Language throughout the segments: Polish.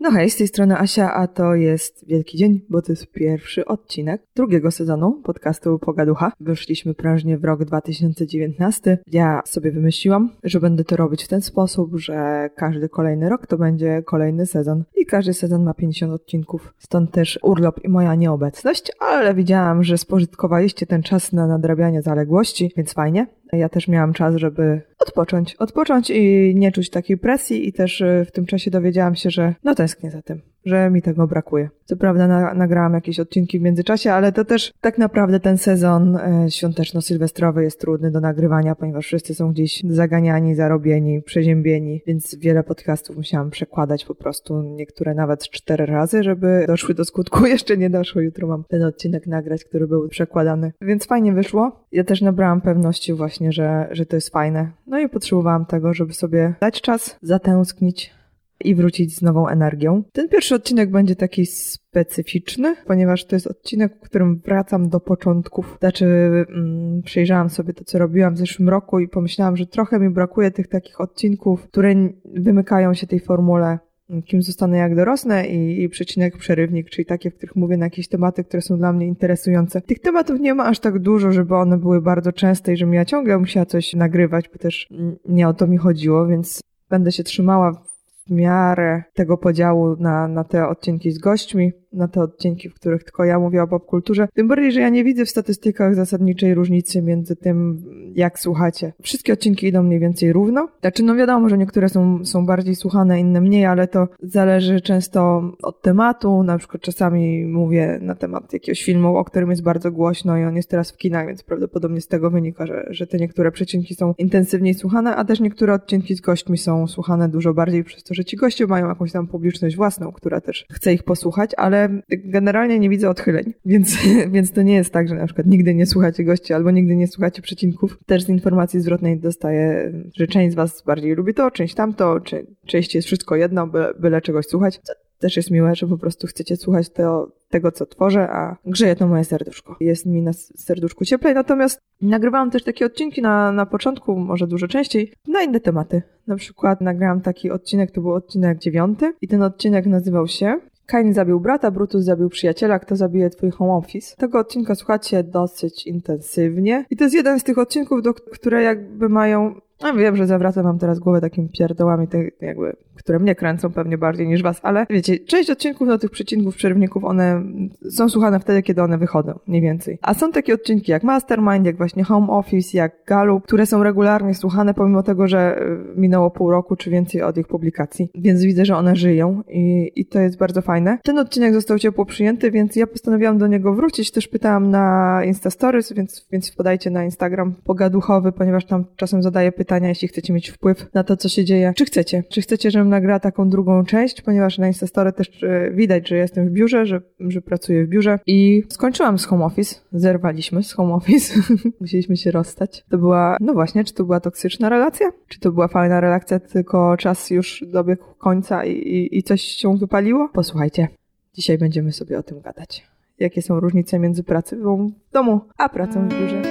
No hej, z tej strony Asia, a to jest wielki dzień, bo to jest pierwszy odcinek drugiego sezonu podcastu Pogaducha. Wyszliśmy prężnie w rok 2019. Ja sobie wymyśliłam, że będę to robić w ten sposób, że każdy kolejny rok to będzie kolejny sezon i każdy sezon ma 50 odcinków. Stąd też urlop i moja nieobecność, ale widziałam, że spożytkowaliście ten czas na nadrabianie zaległości, więc fajnie. Ja też miałam czas, żeby odpocząć. Odpocząć i nie czuć takiej presji i też y, w tym czasie dowiedziałam się, że no tęsknię za tym że mi tego brakuje. Co prawda na, nagrałam jakieś odcinki w międzyczasie, ale to też tak naprawdę ten sezon e, świąteczno-sylwestrowy jest trudny do nagrywania, ponieważ wszyscy są gdzieś zaganiani, zarobieni, przeziębieni, więc wiele podcastów musiałam przekładać po prostu, niektóre nawet cztery razy, żeby doszły do skutku. Jeszcze nie doszło, jutro mam ten odcinek nagrać, który był przekładany, więc fajnie wyszło. Ja też nabrałam pewności właśnie, że, że to jest fajne. No i potrzebowałam tego, żeby sobie dać czas, zatęsknić, i wrócić z nową energią. Ten pierwszy odcinek będzie taki specyficzny, ponieważ to jest odcinek, w którym wracam do początków. Znaczy, mm, przejrzałam sobie to, co robiłam w zeszłym roku i pomyślałam, że trochę mi brakuje tych takich odcinków, które wymykają się tej formule kim zostanę jak dorosnę i, i przecinek przerywnik, czyli takie, w których mówię na jakieś tematy, które są dla mnie interesujące. Tych tematów nie ma aż tak dużo, żeby one były bardzo częste i żebym ja ciągle musiała coś nagrywać, bo też nie o to mi chodziło, więc będę się trzymała w miarę tego podziału na, na te odcinki z gośćmi na te odcinki, w których tylko ja mówię o popkulturze. Tym bardziej, że ja nie widzę w statystykach zasadniczej różnicy między tym, jak słuchacie. Wszystkie odcinki idą mniej więcej równo. Znaczy, no wiadomo, że niektóre są, są bardziej słuchane, inne mniej, ale to zależy często od tematu. Na przykład czasami mówię na temat jakiegoś filmu, o którym jest bardzo głośno i on jest teraz w kinach, więc prawdopodobnie z tego wynika, że, że te niektóre przecinki są intensywniej słuchane, a też niektóre odcinki z gośćmi są słuchane dużo bardziej przez to, że ci goście mają jakąś tam publiczność własną, która też chce ich posłuchać, ale generalnie nie widzę odchyleń, więc, więc to nie jest tak, że na przykład nigdy nie słuchacie gości albo nigdy nie słuchacie przecinków. Też z informacji zwrotnej dostaję, że część z was bardziej lubi to, część tamto, czy, część jest wszystko jedno, byle, byle czegoś słuchać. Też jest miłe, że po prostu chcecie słuchać to, tego, co tworzę, a grzeje to moje serduszko. Jest mi na serduszku cieplej, natomiast nagrywałam też takie odcinki na, na początku, może dużo częściej, na inne tematy. Na przykład nagrałam taki odcinek, to był odcinek dziewiąty i ten odcinek nazywał się Kain zabił brata, Brutus zabił przyjaciela, kto zabije twój home office. Tego odcinka słuchacie dosyć intensywnie i to jest jeden z tych odcinków, do, które jakby mają no wiem, że zawracam wam teraz głowę takimi pierdołami, te jakby, które mnie kręcą pewnie bardziej niż was, ale wiecie, część odcinków do tych przecinków, przerywników, one są słuchane wtedy, kiedy one wychodzą, mniej więcej. A są takie odcinki jak Mastermind, jak właśnie Home Office, jak Gallup, które są regularnie słuchane, pomimo tego, że y, minęło pół roku czy więcej od ich publikacji. Więc widzę, że one żyją i, i to jest bardzo fajne. Ten odcinek został ciepło przyjęty, więc ja postanowiłam do niego wrócić. Też pytałam na Insta Stories, więc, więc podajcie na Instagram pogaduchowy, ponieważ tam czasem zadaję pytania pytania, jeśli chcecie mieć wpływ na to, co się dzieje. Czy chcecie? Czy chcecie, żebym nagrała taką drugą część? Ponieważ na Instastory też e, widać, że jestem w biurze, że, że pracuję w biurze i skończyłam z home office. Zerwaliśmy z home office. Musieliśmy się rozstać. To była, no właśnie, czy to była toksyczna relacja? Czy to była fajna relacja, tylko czas już dobiegł końca i, i, i coś się wypaliło? Posłuchajcie. Dzisiaj będziemy sobie o tym gadać. Jakie są różnice między pracą w domu a pracą w biurze?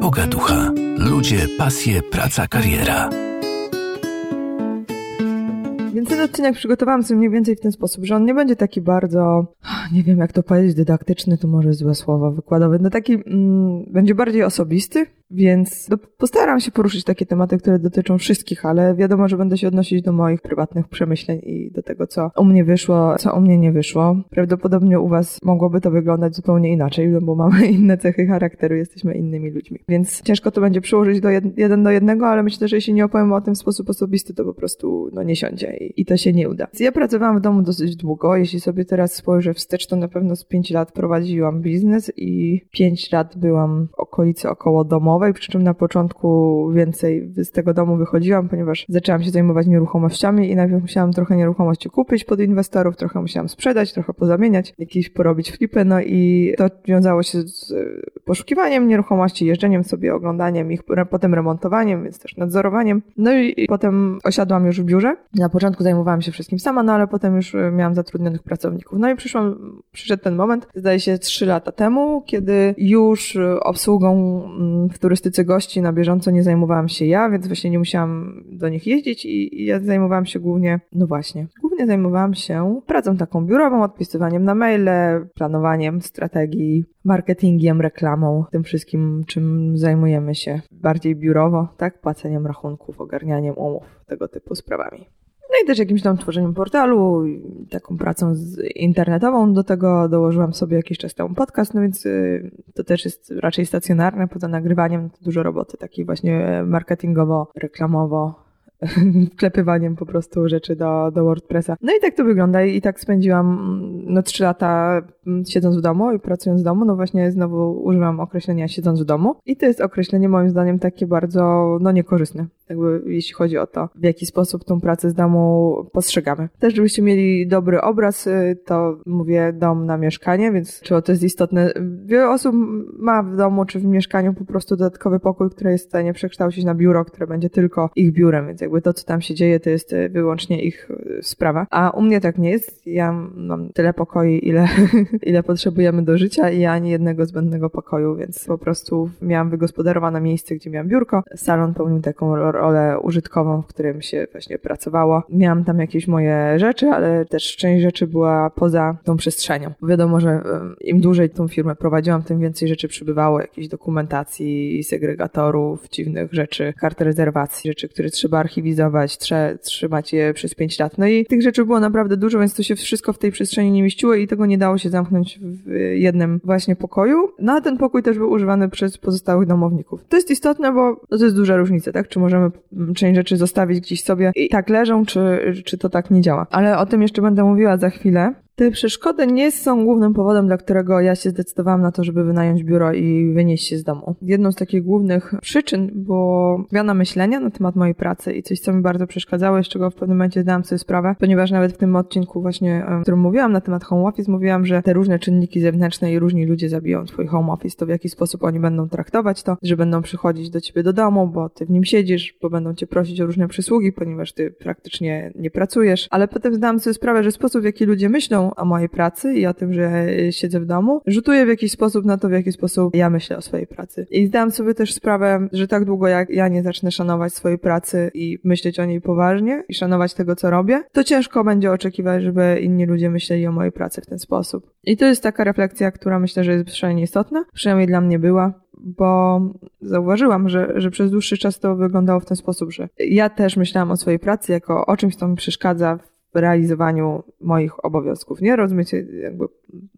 Pogaducha. Ludzie, pasje, praca, kariera. Więc ten odcinek przygotowałam sobie mniej więcej w ten sposób, że on nie będzie taki bardzo, nie wiem jak to powiedzieć, dydaktyczny, to może złe słowo wykładowy, no taki mm, będzie bardziej osobisty, więc postaram się poruszyć takie tematy, które dotyczą wszystkich, ale wiadomo, że będę się odnosić do moich prywatnych przemyśleń i do tego, co u mnie wyszło, co u mnie nie wyszło. Prawdopodobnie u Was mogłoby to wyglądać zupełnie inaczej, no bo mamy inne cechy charakteru, jesteśmy innymi ludźmi. Więc ciężko to będzie przyłożyć do jed jeden do jednego, ale myślę, że jeśli nie opowiem o tym w sposób osobisty, to po prostu no, nie siądzie i, i to się nie uda. Ja pracowałam w domu dosyć długo. Jeśli sobie teraz spojrzę wstecz, to na pewno z 5 lat prowadziłam biznes i 5 lat byłam w okolicy około domowej domowej, przy czym na początku więcej z tego domu wychodziłam, ponieważ zaczęłam się zajmować nieruchomościami i najpierw musiałam trochę nieruchomości kupić pod inwestorów, trochę musiałam sprzedać, trochę pozamieniać, jakieś porobić flipy, no i to wiązało się z poszukiwaniem nieruchomości, jeżdżeniem sobie, oglądaniem ich, potem remontowaniem, więc też nadzorowaniem. No i, potem osiadłam już w biurze. Na początku zajmowałam się wszystkim sama, no ale potem już miałam zatrudnionych pracowników. No i przyszłam przyszedł ten moment, zdaje się trzy lata temu, kiedy już obsługą mm, w turystyce gości na bieżąco nie zajmowałam się ja, więc właśnie nie musiałam do nich jeździć i ja zajmowałam się głównie, no właśnie, głównie zajmowałam się pracą taką biurową, odpisywaniem na maile, planowaniem strategii, marketingiem, reklamą, tym wszystkim, czym zajmujemy się bardziej biurowo, tak? Płaceniem rachunków, ogarnianiem umów, tego typu sprawami. No i też jakimś tam tworzeniem portalu, taką pracą internetową. Do tego dołożyłam sobie jakiś czas temu podcast, no więc y, to też jest raczej stacjonarne. Poza nagrywaniem dużo roboty takiej właśnie marketingowo-reklamowo wklepywaniem po prostu rzeczy do, do WordPressa. No i tak to wygląda i tak spędziłam no trzy lata mm, siedząc w domu i pracując w domu, no właśnie znowu używam określenia siedząc w domu i to jest określenie moim zdaniem takie bardzo no niekorzystne, jakby jeśli chodzi o to, w jaki sposób tą pracę z domu postrzegamy. Też żebyście mieli dobry obraz, y, to mówię dom na mieszkanie, więc czy to jest istotne. Wiele osób ma w domu czy w mieszkaniu po prostu dodatkowy pokój, który jest w stanie przekształcić na biuro, które będzie tylko ich biurem, więc jakby to, co tam się dzieje, to jest e, wyłącznie ich e, sprawa. A u mnie tak nie jest. Ja mam tyle pokoi, ile, ile potrzebujemy do życia i ani jednego zbędnego pokoju, więc po prostu miałam wygospodarowane miejsce, gdzie miałam biurko. Salon pełnił taką rolę użytkową, w którym się właśnie pracowało. Miałam tam jakieś moje rzeczy, ale też część rzeczy była poza tą przestrzenią. Wiadomo, że im dłużej tą firmę prowadziłam, tym więcej rzeczy przybywało, jakiejś dokumentacji, segregatorów, dziwnych rzeczy, kart rezerwacji, rzeczy, które trzeba archiwizować archiwizować, trze, trzymać je przez 5 lat. No i tych rzeczy było naprawdę dużo, więc to się wszystko w tej przestrzeni nie mieściło i tego nie dało się zamknąć w jednym właśnie pokoju. No a ten pokój też był używany przez pozostałych domowników. To jest istotne, bo to jest duża różnica, tak? Czy możemy część rzeczy zostawić gdzieś sobie i tak leżą, czy, czy to tak nie działa. Ale o tym jeszcze będę mówiła za chwilę. Te przeszkody nie są głównym powodem, dla którego ja się zdecydowałam na to, żeby wynająć biuro i wynieść się z domu. Jedną z takich głównych przyczyn było zmiana myślenia na temat mojej pracy i coś, co mi bardzo przeszkadzało, z czego w pewnym momencie zdałam sobie sprawę, ponieważ nawet w tym odcinku właśnie, w którym mówiłam na temat home office, mówiłam, że te różne czynniki zewnętrzne i różni ludzie zabiją twój home office, to w jaki sposób oni będą traktować to, że będą przychodzić do ciebie do domu, bo ty w nim siedzisz, bo będą cię prosić o różne przysługi, ponieważ ty praktycznie nie pracujesz, ale potem zdałam sobie sprawę, że sposób, w jaki ludzie myślą o mojej pracy i o tym, że siedzę w domu, rzutuje w jakiś sposób na to, w jaki sposób ja myślę o swojej pracy. I zdałam sobie też sprawę, że tak długo jak ja nie zacznę szanować swojej pracy i myśleć o niej poważnie i szanować tego, co robię, to ciężko będzie oczekiwać, żeby inni ludzie myśleli o mojej pracy w ten sposób. I to jest taka refleksja, która myślę, że jest szalenie istotna, przynajmniej dla mnie była, bo zauważyłam, że, że przez dłuższy czas to wyglądało w ten sposób, że ja też myślałam o swojej pracy jako o czymś, co mi przeszkadza w realizowaniu moich obowiązków. Nie rozumiecie jakby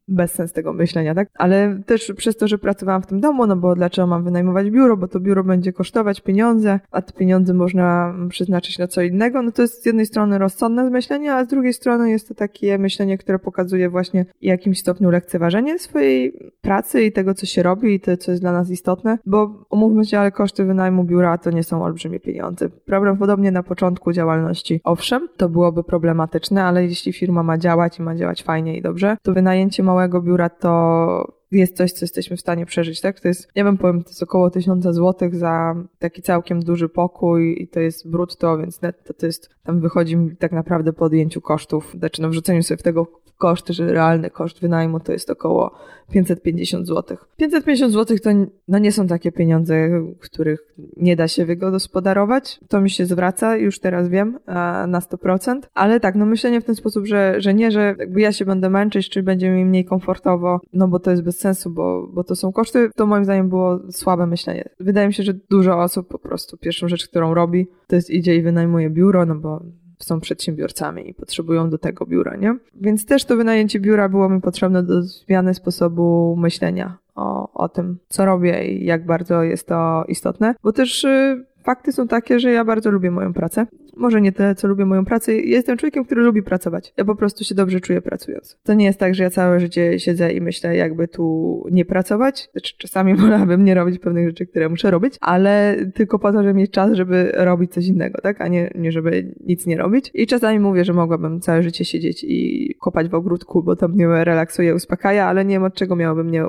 bezsens tego myślenia, tak? Ale też przez to, że pracowałam w tym domu, no bo dlaczego mam wynajmować biuro, bo to biuro będzie kosztować pieniądze, a te pieniądze można przeznaczyć na co innego, no to jest z jednej strony rozsądne myślenie, a z drugiej strony jest to takie myślenie, które pokazuje właśnie w jakimś stopniu lekceważenie swojej pracy i tego, co się robi i to, co jest dla nas istotne, bo umówmy się, ale koszty wynajmu biura to nie są olbrzymie pieniądze. Prawdopodobnie na początku działalności, owszem, to byłoby problematyczne, ale jeśli firma ma działać i ma działać fajnie i dobrze, to wynajęcie małego biura to jest coś, co jesteśmy w stanie przeżyć, tak? To jest, ja bym powiem, to jest około 1000 złotych za taki całkiem duży pokój i to jest brutto, więc netto to jest, tam wychodzi mi tak naprawdę po odjęciu kosztów, znaczy no wrzuceniu sobie w tego koszt, że realny koszt wynajmu to jest około 550 zł. 550 zł to no nie są takie pieniądze, których nie da się wygospodarować. To mi się zwraca, już teraz wiem, na 100%. Ale tak, no myślenie w ten sposób, że, że nie, że jakby ja się będę męczyć, czy będzie mi mniej komfortowo, no bo to jest bez sensu, bo, bo to są koszty, to moim zdaniem było słabe myślenie. Wydaje mi się, że dużo osób po prostu pierwszą rzecz, którą robi, to jest idzie i wynajmuje biuro, no bo są przedsiębiorcami i potrzebują do tego biura, nie? Więc też to wynajęcie biura było mi potrzebne do zmiany sposobu myślenia o, o tym, co robię i jak bardzo jest to istotne, bo też y, fakty są takie, że ja bardzo lubię moją pracę. Może nie tyle, co lubię moją pracę. Jestem człowiekiem, który lubi pracować. Ja po prostu się dobrze czuję pracując. To nie jest tak, że ja całe życie siedzę i myślę, jakby tu nie pracować. Znaczy, czasami wolałabym nie robić pewnych rzeczy, które muszę robić, ale tylko po to, żeby mieć czas, żeby robić coś innego, tak? A nie, nie żeby nic nie robić. I czasami mówię, że mogłabym całe życie siedzieć i kopać w ogródku, bo to mnie relaksuje, uspokaja, ale nie wiem, od czego miałoby mnie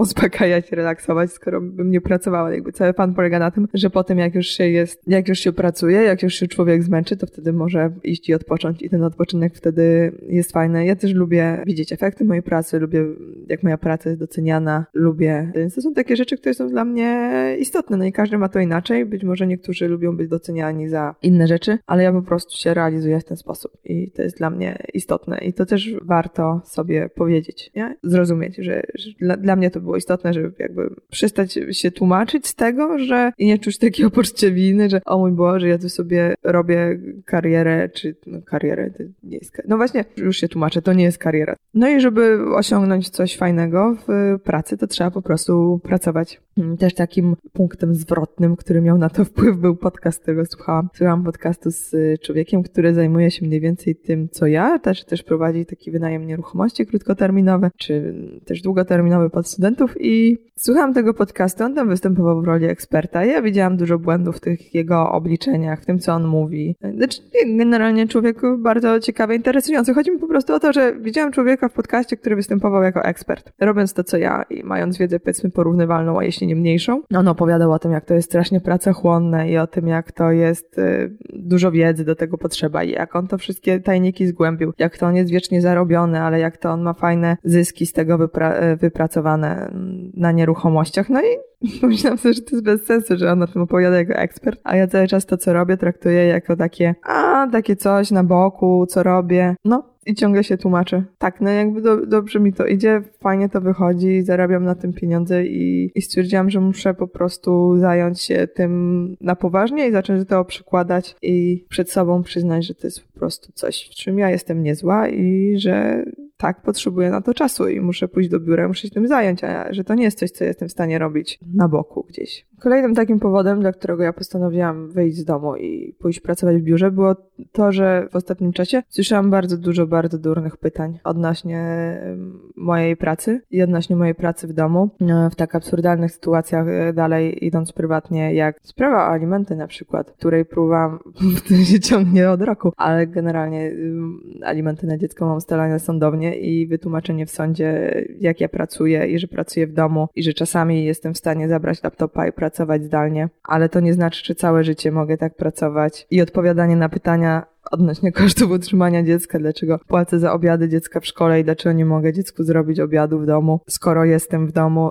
uspokajać, relaksować, skoro bym nie pracowała. Jakby cały pan polega na tym, że potem jak już się jest, jak już się pracuje, jak już się człowiek zmęczy, to wtedy może iść i odpocząć i ten odpoczynek wtedy jest fajny. Ja też lubię widzieć efekty mojej pracy, lubię jak moja praca jest doceniana, lubię. Więc to są takie rzeczy, które są dla mnie istotne. No i każdy ma to inaczej. Być może niektórzy lubią być doceniani za inne rzeczy, ale ja po prostu się realizuję w ten sposób i to jest dla mnie istotne i to też warto sobie powiedzieć, nie? Zrozumieć, że, że dla, dla mnie to było istotne, żeby jakby przestać się tłumaczyć z tego, że i nie czuć takiego poczucia winy, że o mój Boże, ja tu sobie robię karierę, czy no karierę to nie jest, no właśnie, już się tłumaczę, to nie jest kariera. No i żeby osiągnąć coś fajnego w pracy, to trzeba po prostu pracować. Też takim punktem zwrotnym, który miał na to wpływ, był podcast, którego słuchałam. Słuchałam podcastu z człowiekiem, który zajmuje się mniej więcej tym, co ja, też, też prowadzi taki wynajem nieruchomości krótkoterminowe, czy też długoterminowy pod studentów i słuchałam tego podcastu, on tam występował w roli eksperta. Ja widziałam dużo błędów w tych jego obliczeniach, w tym, co on mówi. Znaczy, generalnie człowiek bardzo ciekawy, interesujący. Chodzi mi po prostu o to, że widziałam człowieka w podcaście, który występował jako ekspert, robiąc to, co ja i mając wiedzę, powiedzmy, porównywalną, a jeśli nie mniejszą. On opowiadał o tym, jak to jest strasznie pracochłonne i o tym, jak to jest y, dużo wiedzy do tego potrzeba i jak on to wszystkie tajniki zgłębił, jak to on jest wiecznie zarobiony, ale jak to on ma fajne zyski z tego wypra wypracowane na nieruchomościach. No i Pomyślałam sobie, że to jest bez sensu, że on o tym opowiada jako ekspert, a ja cały czas to, co robię, traktuję jako takie, a, takie coś na boku, co robię. No, i ciągle się tłumaczę. Tak, no jakby do, dobrze mi to idzie, fajnie to wychodzi, zarabiam na tym pieniądze i, i stwierdziłam, że muszę po prostu zająć się tym na poważnie i zacząć to przykładać i przed sobą przyznać, że to jest prostu coś, w czym ja jestem niezła i że tak, potrzebuję na to czasu i muszę pójść do biura, muszę się tym zająć, a że to nie jest coś, co jestem w stanie robić na boku gdzieś. Kolejnym takim powodem, dla którego ja postanowiłam wyjść z domu i pójść pracować w biurze, było to, że w ostatnim czasie słyszałam bardzo dużo, bardzo durnych pytań odnośnie mojej pracy i odnośnie mojej pracy w domu. E, w tak absurdalnych sytuacjach, e, dalej idąc prywatnie, jak sprawa o alimenty na przykład, której próbowałam, w się ciągnie od roku, ale generalnie alimenty na dziecko mam ustalane sądownie i wytłumaczenie w sądzie, jak ja pracuję i że pracuję w domu i że czasami jestem w stanie zabrać laptopa i pracować zdalnie, ale to nie znaczy, że całe życie mogę tak pracować. I odpowiadanie na pytania odnośnie kosztów utrzymania dziecka, dlaczego płacę za obiady dziecka w szkole i dlaczego nie mogę dziecku zrobić obiadu w domu, skoro jestem w domu.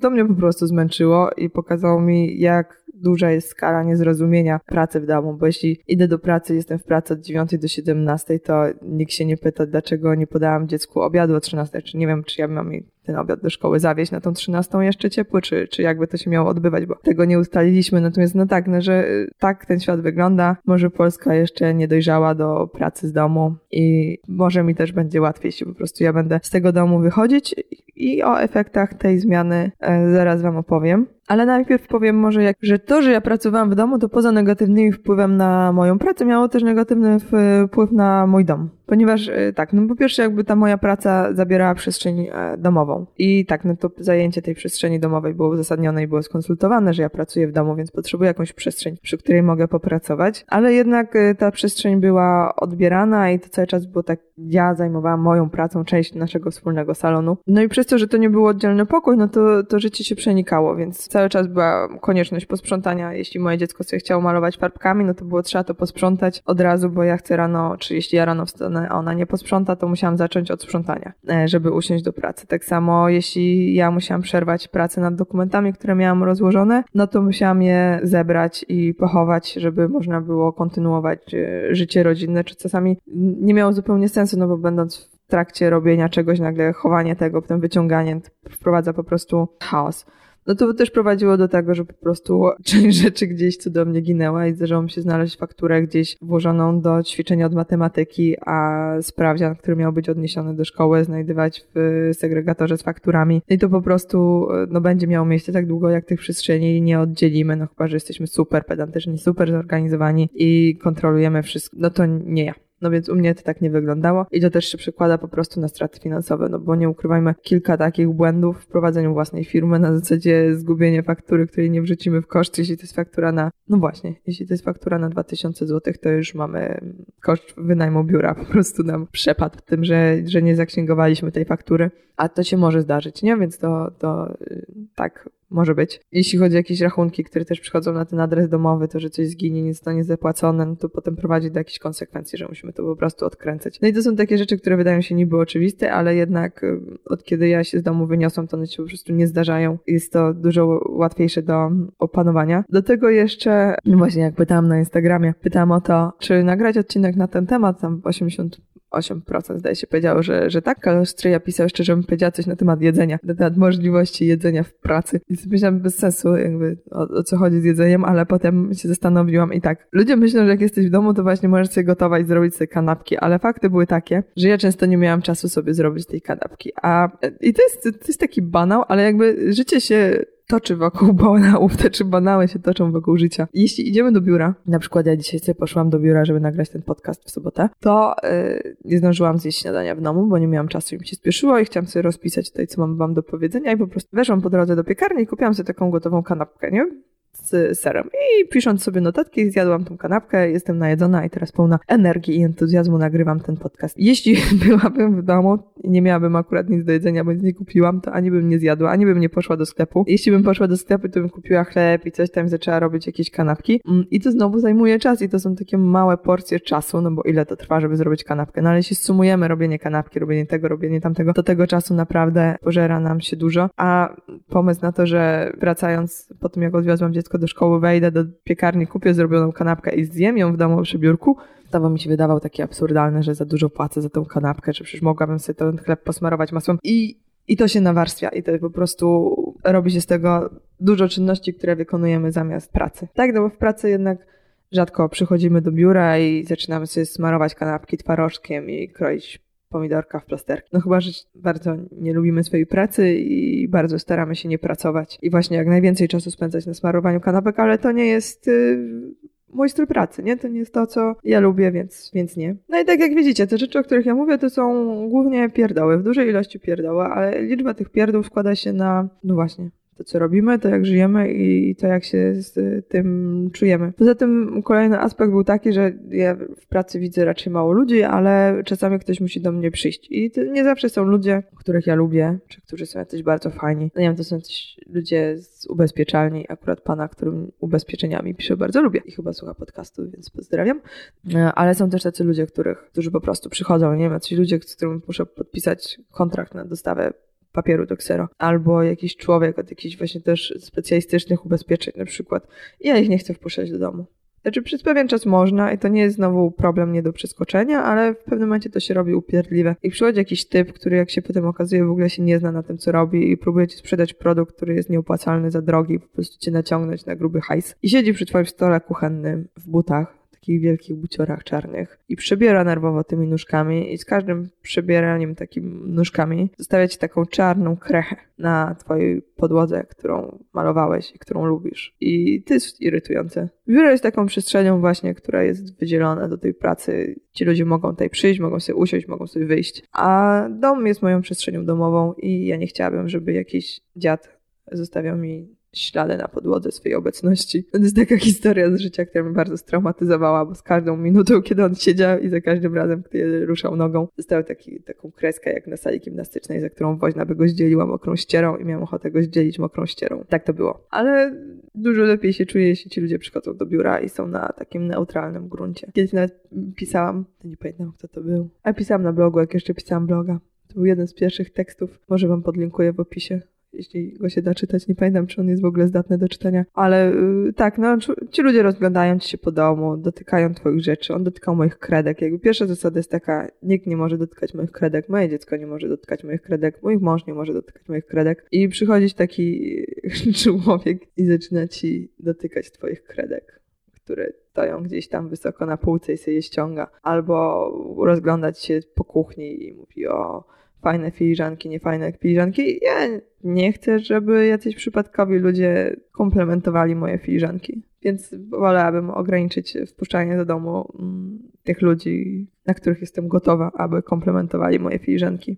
To mnie po prostu zmęczyło i pokazało mi, jak duża jest skala niezrozumienia pracy w domu, bo jeśli idę do pracy, jestem w pracy od 9 do 17, to nikt się nie pyta, dlaczego nie podałam dziecku obiadu o 13, czy nie wiem, czy ja mam ten obiad do szkoły zawieźć na tą 13 jeszcze ciepły, czy, czy jakby to się miało odbywać, bo tego nie ustaliliśmy. Natomiast no tak, no, że y, tak ten świat wygląda. Może Polska jeszcze nie dojrzała do pracy z domu i może mi też będzie łatwiej, jeśli po prostu ja będę z tego domu wychodzić i o efektach tej zmiany e, zaraz Wam opowiem. Ale najpierw powiem może, jak, że to, że ja pracowałam w domu, to poza negatywnym wpływem na moją pracę, miało też negatywny wpływ na mój dom. Ponieważ e, tak, no po pierwsze jakby ta moja praca zabierała przestrzeń e, domową. I tak, no to zajęcie tej przestrzeni domowej było uzasadnione i było skonsultowane, że ja pracuję w domu, więc potrzebuję jakąś przestrzeń, przy której mogę popracować. Ale jednak e, ta przestrzeń była odbierana i to cały czas było tak, ja zajmowałam moją pracą część naszego wspólnego salonu. No i przez to, że to nie był oddzielny pokój, no to, to życie się przenikało, więc cały czas była konieczność posprzątania. Jeśli moje dziecko sobie chciało malować farbkami, no to było trzeba to posprzątać od razu, bo ja chcę rano, czy jeśli ja rano wstanę a ona nie posprząta, to musiałam zacząć od sprzątania, e, żeby usiąść do pracy. Tak samo jeśli ja musiałam przerwać pracę nad dokumentami, które miałam rozłożone, no to musiałam je zebrać i pochować, żeby można było kontynuować e, życie rodzinne, czy czasami nie miało zupełnie sensu, no bo będąc w trakcie robienia czegoś, nagle chowanie tego, potem wyciąganie wprowadza po prostu chaos no to też prowadziło do tego, że po prostu część rzeczy gdzieś cudownie ginęła i zdarzało mi się znaleźć fakturę gdzieś włożoną do ćwiczenia od matematyki, a sprawdzian, który miał być odniesiony do szkoły, znajdywać w segregatorze z fakturami. I to po prostu no, będzie miało miejsce tak długo, jak tych przestrzeni nie oddzielimy, no chyba, że jesteśmy super pedantyczni, super zorganizowani i kontrolujemy wszystko. No to nie ja. No więc u mnie to tak nie wyglądało i to też się przekłada po prostu na straty finansowe, no bo nie ukrywajmy, kilka takich błędów w prowadzeniu własnej firmy na zasadzie zgubienie faktury, której nie wrzucimy w koszt, jeśli to jest faktura na, no właśnie, jeśli to jest faktura na 2000 zł, to już mamy koszt wynajmu biura, po prostu nam przepadł tym, że, że nie zaksięgowaliśmy tej faktury, a to się może zdarzyć, nie? Więc to, to y, tak może być. Jeśli chodzi o jakieś rachunki, które też przychodzą na ten adres domowy, to że coś zginie, nie zostanie zapłacone, no to potem prowadzi do jakichś konsekwencji, że musimy to po prostu odkręcać. No i to są takie rzeczy, które wydają się niby oczywiste, ale jednak y, od kiedy ja się z domu wyniosłam, to one się po prostu nie zdarzają. Jest to dużo łatwiejsze do opanowania. Do tego jeszcze, właśnie jak pytałam na Instagramie, pytałam o to, czy nagrać odcinek na ten temat, tam 80 8% zdaje się powiedziało, że, że tak, ale Stryja pisał jeszcze, żebym powiedziała coś na temat jedzenia, na temat możliwości jedzenia w pracy. I myślałam bez sensu jakby o, o, co chodzi z jedzeniem, ale potem się zastanowiłam i tak. Ludzie myślą, że jak jesteś w domu, to właśnie możesz sobie gotować, zrobić sobie kanapki, ale fakty były takie, że ja często nie miałam czasu sobie zrobić tej kanapki. A i to jest, to jest taki banał, ale jakby życie się toczy wokół banałów, te czy banały się toczą wokół życia. Jeśli idziemy do biura, na przykład ja dzisiaj sobie poszłam do biura, żeby nagrać ten podcast w sobotę, to yy, nie zdążyłam zjeść śniadania w domu, bo nie miałam czasu i mi się spieszyło i chciałam sobie rozpisać tutaj, co mam wam do powiedzenia i po prostu weszłam po drodze do piekarni i kupiłam sobie taką gotową kanapkę, nie? Z serem. I pisząc sobie notatki, zjadłam tą kanapkę, jestem najedzona i teraz pełna energii i entuzjazmu nagrywam ten podcast. Jeśli byłabym w domu i nie miałabym akurat nic do jedzenia, bo nic nie kupiłam, to ani bym nie zjadła, ani bym nie poszła do sklepu. Jeśli bym poszła do sklepu, to bym kupiła chleb i coś tam zaczęła robić jakieś kanapki. Mm, I to znowu zajmuje czas i to są takie małe porcje czasu, no bo ile to trwa, żeby zrobić kanapkę. No ale jeśli sumujemy robienie kanapki, robienie tego, robienie tamtego, to tego czasu naprawdę pożera nam się dużo. A pomysł na to, że wracając po tym, jak odwiozłam dziecko do szkoły, wejdę do piekarni, kupię zrobioną kanapkę i zjem ją w domu przy biurku, to mi się wydawał taki absurdalny, że za dużo płacę za tą kanapkę, że przecież mogłabym sobie ten chleb posmarować masłem i, i to się nawarstwia i to po prostu robi się z tego dużo czynności, które wykonujemy zamiast pracy. Tak, no bo w pracy jednak rzadko przychodzimy do biura i zaczynamy sobie smarować kanapki twarożkiem i kroić pomidorka w plasterki. No chyba, że bardzo nie lubimy swojej pracy i bardzo staramy się nie pracować. I właśnie jak najwięcej czasu spędzać na smarowaniu kanapek, ale to nie jest yy, mój styl pracy, nie? To nie jest to, co ja lubię, więc, więc nie. No i tak jak widzicie, te rzeczy, o których ja mówię, to są głównie pierdoły, w dużej ilości pierdoły, ale liczba tych pierdół składa się na, no właśnie, to, co robimy, to jak żyjemy i to, jak się z tym czujemy. Poza tym kolejny aspekt był taki, że ja w pracy widzę raczej mało ludzi, ale czasami ktoś musi do mnie przyjść. I to nie zawsze są ludzie, których ja lubię, czy którzy są jacyś bardzo fajni. No nie wiem, to są jacyś ludzie z ubezpieczalni, akurat pana, którym ubezpieczeniami piszę, bardzo lubię i chyba słucha podcastu, więc pozdrawiam. E, ale są też tacy ludzie, których, którzy po prostu przychodzą, nie wiem, jacyś ludzie, z którymi muszę podpisać kontrakt na dostawę papieru do ksero. Albo jakiś człowiek od jakichś właśnie też specjalistycznych ubezpieczeń na przykład. Ja ich nie chcę wpuszczać do domu. Znaczy przez pewien czas można i to nie jest znowu problem nie do przeskoczenia, ale w pewnym momencie to się robi upierdliwe. I przychodzi jakiś typ, który jak się potem okazuje w ogóle się nie zna na tym, co robi i próbuje ci sprzedać produkt, który jest nieopłacalny za drogi, po prostu cię naciągnąć na gruby hajs. I siedzi przy twoim stole kuchennym w butach, takich wielkich buciorach czarnych i przebiera nerwowo tymi nóżkami i z każdym przebieraniem takimi nóżkami zostawia ci taką czarną krechę na twojej podłodze, którą malowałeś i którą lubisz. I to jest irytujące. Biuro jest taką przestrzenią właśnie, która jest wydzielona do tej pracy. Ci ludzie mogą tutaj przyjść, mogą sobie usiąść, mogą sobie wyjść. A dom jest moją przestrzenią domową i ja nie chciałabym, żeby jakiś dziad zostawiał mi ślady na podłodze swojej obecności. To jest taka historia z życia, która mnie bardzo straumatyzowała, bo z każdą minutą, kiedy on siedział i za każdym razem, kiedy ruszał nogą, dostał taki, taką kreskę jak na sali gimnastycznej, za którą woźna by go zdzieliła mokrą ścierą i miałam ochotę go zdzielić mokrą ścierą. Tak to było. Ale dużo lepiej się czuję, jeśli ci ludzie przychodzą do biura i są na takim neutralnym gruncie. Kiedyś nawet pisałam, nie pamiętam kto to był, ale pisałam na blogu, jak jeszcze pisałam bloga. To był jeden z pierwszych tekstów, może wam podlinkuję w opisie jeśli go się da czytać. Nie pamiętam, czy on jest w ogóle zdatny do czytania. Ale yy, tak, no, ci ludzie rozglądają ci się po domu, dotykają twoich rzeczy. On dotykał moich kredek. Jakby pierwsza zasada jest taka, nikt nie może dotykać moich kredek, moje dziecko nie może dotykać moich kredek, mój mąż nie może dotykać moich kredek. I przychodzi taki człowiek i zaczyna ci dotykać twoich kredek, które stoją gdzieś tam wysoko na półce i sobie je ściąga. Albo rozglądać się po kuchni i mówi o fajne filiżanki, niefajne filiżanki. Ja nie chcę, żeby jacyś przypadkowi ludzie komplementowali moje filiżanki. Więc wolałabym ograniczyć wpuszczanie do domu mm, tych ludzi, na których jestem gotowa, aby komplementowali moje filiżanki.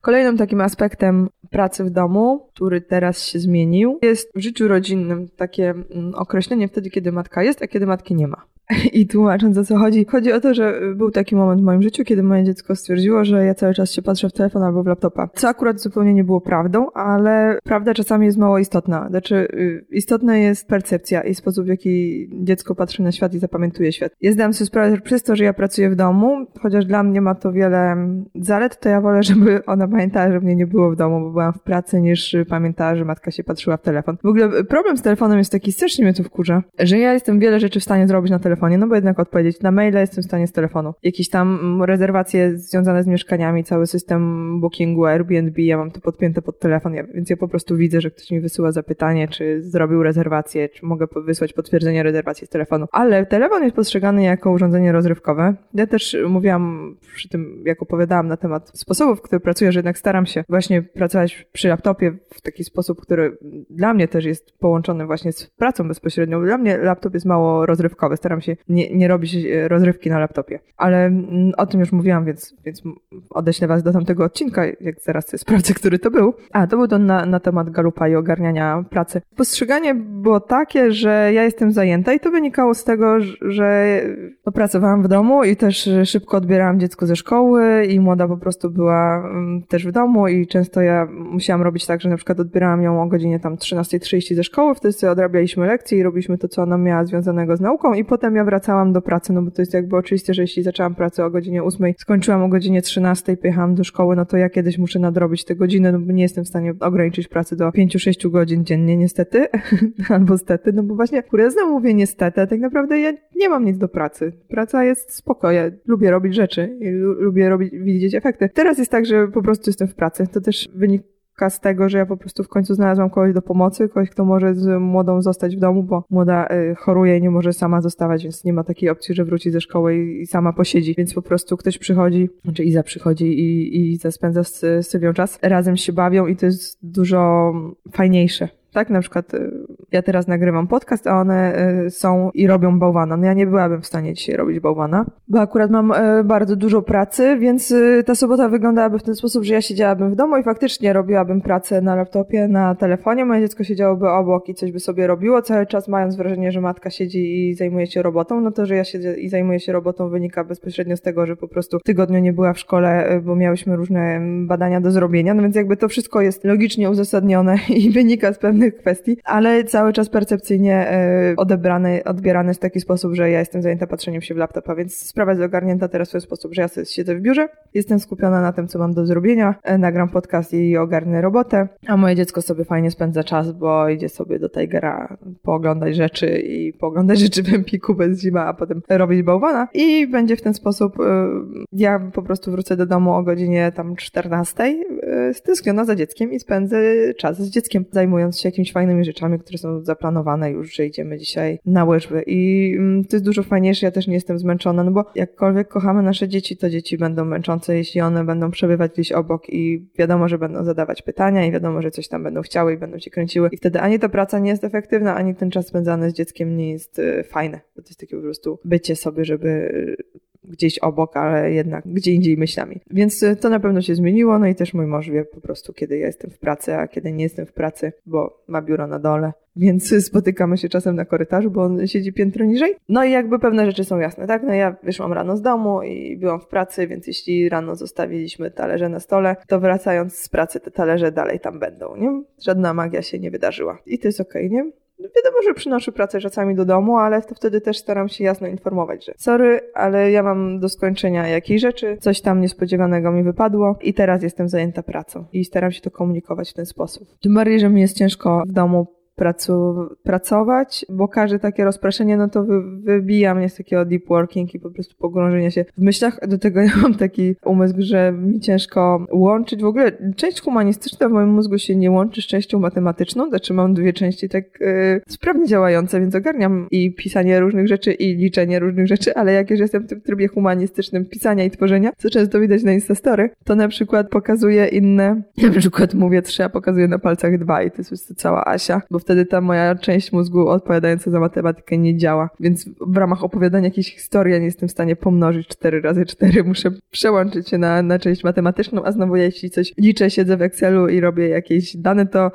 Kolejnym takim aspektem pracy w domu, który teraz się zmienił, jest w życiu rodzinnym takie mm, określenie wtedy, kiedy matka jest, a kiedy matki nie ma. I tłumacząc o co chodzi, chodzi o to, że był taki moment w moim życiu, kiedy moje dziecko stwierdziło, że ja cały czas się patrzę w telefon albo w laptopa. Co akurat zupełnie nie było prawdą, ale prawda czasami jest mało istotna. Znaczy, y, istotna jest percepcja i sposób, w jaki dziecko patrzy na świat i zapamiętuje świat. Ja zdałam sobie sprawę, że przez to, że ja pracuję w domu, chociaż dla mnie ma to wiele zalet, to ja wolę, żeby ona pamiętała, że mnie nie było w domu, bo byłam w pracy, niż pamiętała, że matka się patrzyła w telefon. W ogóle problem z telefonem jest taki, strasznie mnie to wkurza, że ja jestem wiele rzeczy w stanie zrobić na telefonie, telefonie, no bo jednak odpowiedzieć na maile jestem w stanie z telefonu. Jakieś tam rezerwacje związane z mieszkaniami, cały system bookingu Airbnb, ja mam to podpięte pod telefon, ja, więc ja po prostu widzę, że ktoś mi wysyła zapytanie, czy zrobił rezerwację, czy mogę wysłać potwierdzenie rezerwacji z telefonu. Ale telefon jest postrzegany jako urządzenie rozrywkowe. Ja też mówiłam przy tym, jak opowiadałam na temat sposobów, w których pracuję, że jednak staram się właśnie pracować przy laptopie w taki sposób, który dla mnie też jest połączony właśnie z pracą bezpośrednią. Dla mnie laptop jest mało rozrywkowy. Staram się nie, nie robić e, rozrywki na laptopie. Ale mm, o tym już mówiłam, więc, więc odeślę was do tamtego odcinka, jak zaraz sobie sprawdzę, który to był. A, to był to na, na temat galupa i ogarniania pracy. Postrzeganie było takie, że ja jestem zajęta i to wynikało z tego, że pracowałam w domu i też szybko odbierałam dziecko ze szkoły i młoda po prostu była mm, też w domu i często ja musiałam robić tak, że na przykład odbierałam ją o godzinie tam 13.30 ze szkoły, wtedy sobie odrabialiśmy lekcje i robiliśmy to, co ona miała związanego z nauką i ja wracałam do pracy, no bo to jest jakby oczywiste, że jeśli zaczęłam pracę o godzinie 8, skończyłam o godzinie 13, pojechałam do szkoły, no to ja kiedyś muszę nadrobić te godziny, no bo nie jestem w stanie ograniczyć pracy do 5-6 godzin dziennie, niestety, albo stety, no bo właśnie, kurde, znowu mówię niestety, a tak naprawdę ja nie mam nic do pracy. Praca jest spoko, ja lubię robić rzeczy i lubię robić, widzieć efekty. Teraz jest tak, że po prostu jestem w pracy. To też wynik z tego, że ja po prostu w końcu znalazłam kogoś do pomocy, kogoś, kto może z młodą zostać w domu, bo młoda y, choruje i nie może sama zostawać, więc nie ma takiej opcji, że wróci ze szkoły i, i sama posiedzi. Więc po prostu ktoś przychodzi, znaczy Iza przychodzi i, i spędza z, z Sylwią czas. Razem się bawią i to jest dużo fajniejsze tak? Na przykład y, ja teraz nagrywam podcast, a one y, są i robią bałwana. No ja nie byłabym w stanie dzisiaj robić bałwana, bo akurat mam y, bardzo dużo pracy, więc ta sobota wyglądałaby w ten sposób, że ja siedziałabym w domu i faktycznie robiłabym pracę na laptopie, na telefonie, moje dziecko siedziałoby obok i coś by sobie robiło, cały czas mając wrażenie, że matka siedzi i zajmuje się robotą. No to, że ja siedzę i zajmuję się robotą wynika bezpośrednio z tego, że po prostu w tygodniu nie była w szkole, bo miałyśmy różne badania do zrobienia, no więc jakby to wszystko jest logicznie uzasadnione i wynika z pewnych innych kwestii, ale cały czas percepcyjnie e, odebrany, odbierany w taki sposób, że ja jestem zajęta patrzeniem się w laptopa, więc sprawa jest ogarnięta teraz w ten sposób, że ja sobie siedzę w biurze, jestem skupiona na tym, co mam do zrobienia, e, nagram podcast i ogarnę robotę, a moje dziecko sobie fajnie spędza czas, bo idzie sobie do Tigera pooglądać rzeczy i pooglądać rzeczy w Empiku bez zima, a potem robić bałwana. I będzie w ten sposób, e, ja po prostu wrócę do domu o godzinie tam 14, stęskniona za dzieckiem i spędzę czas z dzieckiem, zajmując się jakimś fajnymi rzeczami, które są zaplanowane już, że idziemy dzisiaj na łyżwy. I mm, to jest dużo fajniejsze, ja też nie jestem zmęczona, no bo jakkolwiek kochamy nasze dzieci, to dzieci będą męczące, jeśli one będą przebywać gdzieś obok i wiadomo, że będą zadawać pytania i wiadomo, że coś tam będą chciały i będą się kręciły. I wtedy ani ta praca nie jest efektywna, ani ten czas spędzany z dzieckiem nie jest y, fajny, bo to jest takie po prostu bycie sobie, żeby gdzieś obok, ale jednak gdzie indziej myślami. Więc y, to na pewno się zmieniło, no i też mój mąż wie po prostu, kiedy ja jestem w pracy, a kiedy nie jestem w pracy, bo ma biuro na dole. Więc spotykamy się czasem na korytarzu, bo on siedzi piętro niżej. No i jakby pewne rzeczy są jasne, tak? No ja wyszłam rano z domu i byłam w pracy, więc jeśli rano zostawiliśmy talerze na stole, to wracając z pracy te talerze dalej tam będą, nie? Żadna magia się nie wydarzyła. I to jest okej, okay, nie? Wiadomo, że przynoszę pracę czasami do domu, ale to wtedy też staram się jasno informować, że sorry, ale ja mam do skończenia jakiejś rzeczy, coś tam niespodziewanego mi wypadło i teraz jestem zajęta pracą i staram się to komunikować w ten sposób. Tym bardziej, że mi jest ciężko w domu pracu, pracować, bo każde takie rozpraszenie, no to wy, wybija mnie z takiego deep working i po prostu pogrążenia się w myślach. Do tego ja mam taki umysł, że mi ciężko łączyć. W ogóle część humanistyczna w moim mózgu się nie łączy z częścią matematyczną, znaczy mam dwie części tak yy, sprawnie działające, więc ogarniam i pisanie różnych rzeczy i liczenie różnych rzeczy, ale jak już jestem w tym trybie humanistycznym pisania i tworzenia, co często widać na Instastory, to na przykład pokazuję inne, na przykład mówię trzy, a pokazuję na palcach dwa i to jest cała Asia, bo wtedy ta moja część mózgu odpowiadająca za matematykę nie działa. Więc w ramach opowiadania jakiejś historii ja nie jestem w stanie pomnożyć 4 razy 4. Muszę przełączyć się na, na część matematyczną, a znowu jeśli coś liczę, siedzę w Excelu i robię jakieś dane, to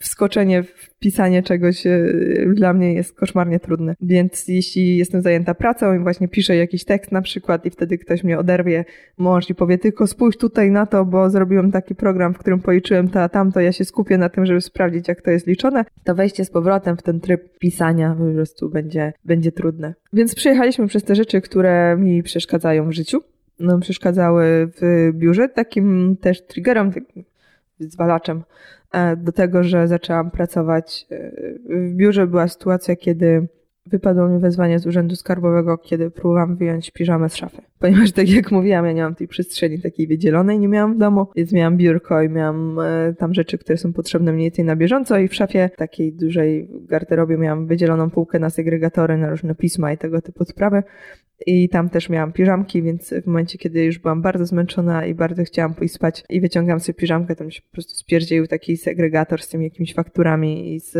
wskoczenie w pisanie czegoś e, dla mnie jest koszmarnie trudne. Więc jeśli jestem zajęta pracą i właśnie piszę jakiś tekst na przykład i wtedy ktoś mnie oderwie, mąż i powie tylko spójrz tutaj na to, bo zrobiłem taki program, w którym policzyłem to, a tamto, ja się skupię na tym, żeby sprawdzić, jak to jest liczone, to wejście z powrotem w ten tryb pisania po prostu będzie, będzie trudne. Więc przejechaliśmy przez te rzeczy, które mi przeszkadzają w życiu. No, przeszkadzały w biurze. Takim też triggerem, takim zwalaczem E, do tego, że zaczęłam pracować e, w biurze, była sytuacja, kiedy wypadło mi wezwanie z urzędu skarbowego, kiedy próbowałam wyjąć piżamę z szafy. Ponieważ tak jak mówiłam, ja nie mam tej przestrzeni takiej wydzielonej, nie miałam w domu, więc miałam biurko i miałam e, tam rzeczy, które są potrzebne mniej więcej na bieżąco i w szafie takiej dużej garderobie miałam wydzieloną półkę na segregatory, na różne pisma i tego typu sprawy. I tam też miałam piżamki, więc w momencie, kiedy już byłam bardzo zmęczona i bardzo chciałam pójść spać i wyciągam sobie piżamkę, to mi się po prostu spierdzielił taki segregator z tymi jakimiś fakturami i z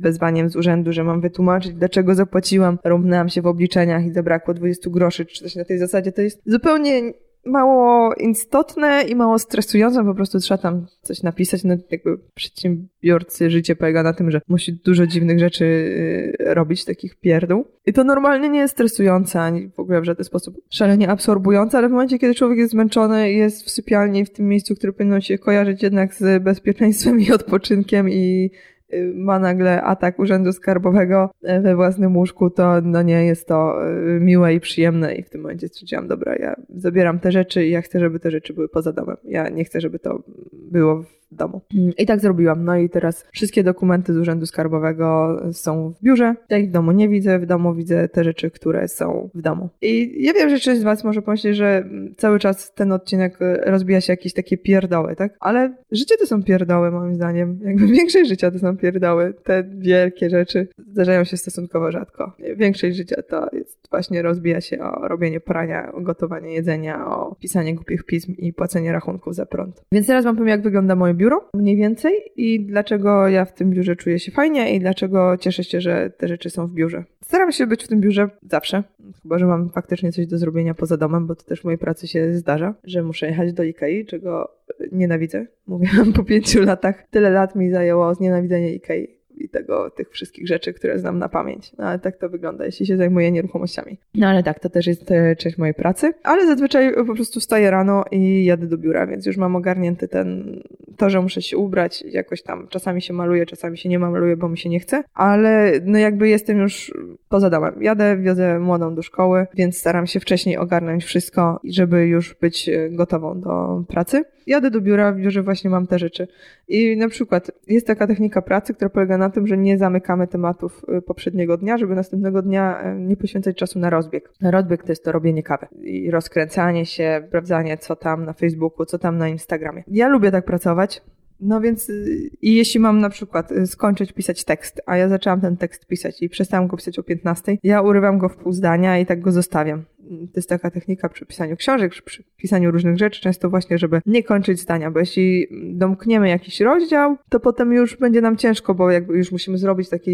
wezwaniem z urzędu, że mam wytłumaczyć, dlaczego zapłaciłam. Rąbnęłam się w obliczeniach i zabrakło 20 groszy, czy coś na tej zasadzie. To jest zupełnie mało istotne i mało stresujące, po prostu trzeba tam coś napisać. No jakby przedsiębiorcy życie polega na tym, że musi dużo dziwnych rzeczy y, robić, takich pierdół. I to normalnie nie jest stresujące, ani w ogóle w żaden sposób szalenie absorbujące, ale w momencie, kiedy człowiek jest zmęczony jest w sypialni, w tym miejscu, które powinno się kojarzyć jednak z bezpieczeństwem i odpoczynkiem i ma nagle atak Urzędu Skarbowego y, we własnym łóżku, to no nie jest to y, miłe i przyjemne i w tym momencie stwierdziłam, dobra, ja zabieram te rzeczy i ja chcę, żeby te rzeczy były poza domem. Ja nie chcę, żeby to było domu. I tak zrobiłam. No i teraz wszystkie dokumenty z Urzędu Skarbowego są w biurze. Ja ich w domu nie widzę, w domu widzę te rzeczy, które są w domu. I ja wiem, że część z Was może pomyśleć, że cały czas ten odcinek rozbija się jakieś takie pierdoły, tak? Ale życie to są pierdoły, moim zdaniem. Jakby większość życia to są pierdoły. Te wielkie rzeczy zdarzają się stosunkowo rzadko. Większość życia to jest właśnie rozbija się o robienie prania, o gotowanie jedzenia, o pisanie głupich pism i płacenie rachunków za prąd. Więc teraz Wam powiem, jak wygląda moje biuro mniej więcej i dlaczego ja w tym biurze czuję się fajnie i dlaczego cieszę się, że te rzeczy są w biurze. Staram się być w tym biurze zawsze, chyba że mam faktycznie coś do zrobienia poza domem, bo to też w mojej pracy się zdarza, że muszę jechać do Ikei, czego nienawidzę. Mówiłam po pięciu latach. Tyle lat mi zajęło znienawidzenie Ikei i tego, tych wszystkich rzeczy, które znam na pamięć. No ale tak to wygląda, jeśli się zajmuję nieruchomościami. No ale tak, to też jest e, część mojej pracy. Ale zazwyczaj po prostu wstaję rano i jadę do biura, więc już mam ogarnięty ten, to, że muszę się ubrać, jakoś tam czasami się maluję, czasami się nie maluję, bo mi się nie chce, ale no jakby jestem już poza domem. Jadę, wiozę młodą do szkoły, więc staram się wcześniej ogarnąć wszystko, żeby już być e, gotową do pracy jadę do biura, w biurze właśnie mam te rzeczy. I na przykład jest taka technika pracy, która polega na tym, że nie zamykamy tematów y, poprzedniego dnia, żeby następnego dnia y, nie poświęcać czasu na rozbieg. Rozbieg to jest to robienie kawy i rozkręcanie się, sprawdzanie co tam na Facebooku, co tam na Instagramie. Ja lubię tak pracować, no więc y, i jeśli mam na przykład skończyć pisać tekst, a ja zaczęłam ten tekst pisać i przestałam go pisać o 15, ja urywam go w pół zdania i tak go zostawiam to jest taka technika przy pisaniu książek, przy pisaniu różnych rzeczy, często właśnie, żeby nie kończyć zdania, bo jeśli domkniemy jakiś rozdział, to potem już będzie nam ciężko, bo jakby już musimy zrobić takie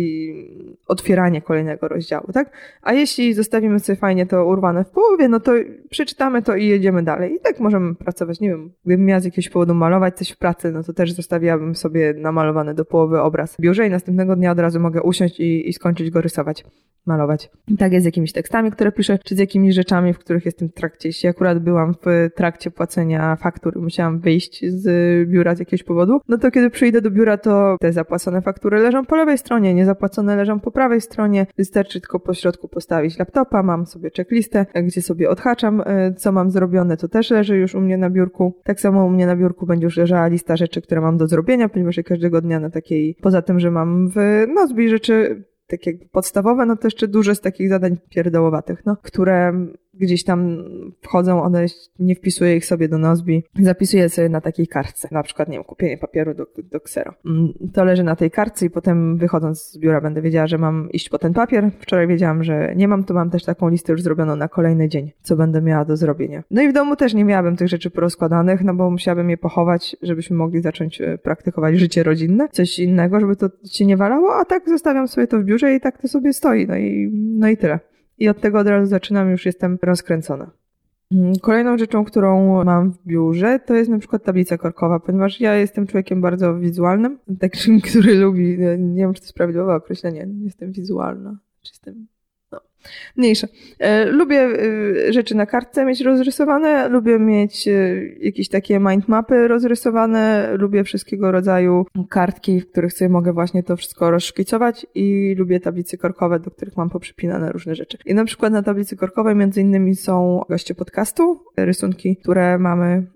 otwieranie kolejnego rozdziału, tak? A jeśli zostawimy sobie fajnie to urwane w połowie, no to przeczytamy to i jedziemy dalej. I tak możemy pracować, nie wiem, gdybym miała z jakiegoś powodu malować coś w pracy, no to też zostawiłabym sobie namalowany do połowy obraz w biurze i następnego dnia od razu mogę usiąść i, i skończyć go rysować, malować. I tak jest z jakimiś tekstami, które piszę, czy z jakimiś rzeczami, rzeczami, w których jestem w trakcie. Jeśli akurat byłam w trakcie płacenia faktur, musiałam wyjść z biura z jakiegoś powodu, no to kiedy przyjdę do biura, to te zapłacone faktury leżą po lewej stronie, niezapłacone leżą po prawej stronie. Wystarczy tylko po środku postawić laptopa, mam sobie checklistę, gdzie sobie odhaczam, e, co mam zrobione, to też leży już u mnie na biurku. Tak samo u mnie na biurku będzie już leżała lista rzeczy, które mam do zrobienia, ponieważ ja każdego dnia na takiej, poza tym, że mam w Nozbi rzeczy takie podstawowe, no to jeszcze dużo z takich zadań pierdołowatych, no, które gdzieś tam wchodzą, one nie wpisuję ich sobie do Nozbi, zapisuję sobie na takiej kartce, na przykład, nie wiem, kupienie papieru do, do ksero. Mm, to leży na tej kartce i potem wychodząc z biura będę wiedziała, że mam iść po ten papier. Wczoraj wiedziałam, że nie mam, to mam też taką listę już zrobioną na kolejny dzień, co będę miała do zrobienia. No i w domu też nie miałabym tych rzeczy porozkładanych, no bo musiałabym je pochować, żebyśmy mogli zacząć e, praktykować życie rodzinne, coś innego, żeby to się nie walało, a tak zostawiam sobie to w biurze i tak to sobie stoi, no i, no i tyle. I od tego od razu zaczynam, już jestem rozkręcona. Mm, kolejną rzeczą, którą mam w biurze, to jest na przykład tablica korkowa, ponieważ ja jestem człowiekiem bardzo wizualnym, takim, który lubi, nie wiem, czy to jest prawidłowe określenie, jestem wizualna, czy jestem Mniejsze. E, lubię e, rzeczy na kartce mieć rozrysowane, lubię mieć e, jakieś takie mindmapy rozrysowane, lubię wszystkiego rodzaju kartki, w których sobie mogę właśnie to wszystko rozszkicować i lubię tablice korkowe, do których mam poprzypinane różne rzeczy. I na przykład na tablicy korkowej między innymi są goście podcastu, rysunki, które mamy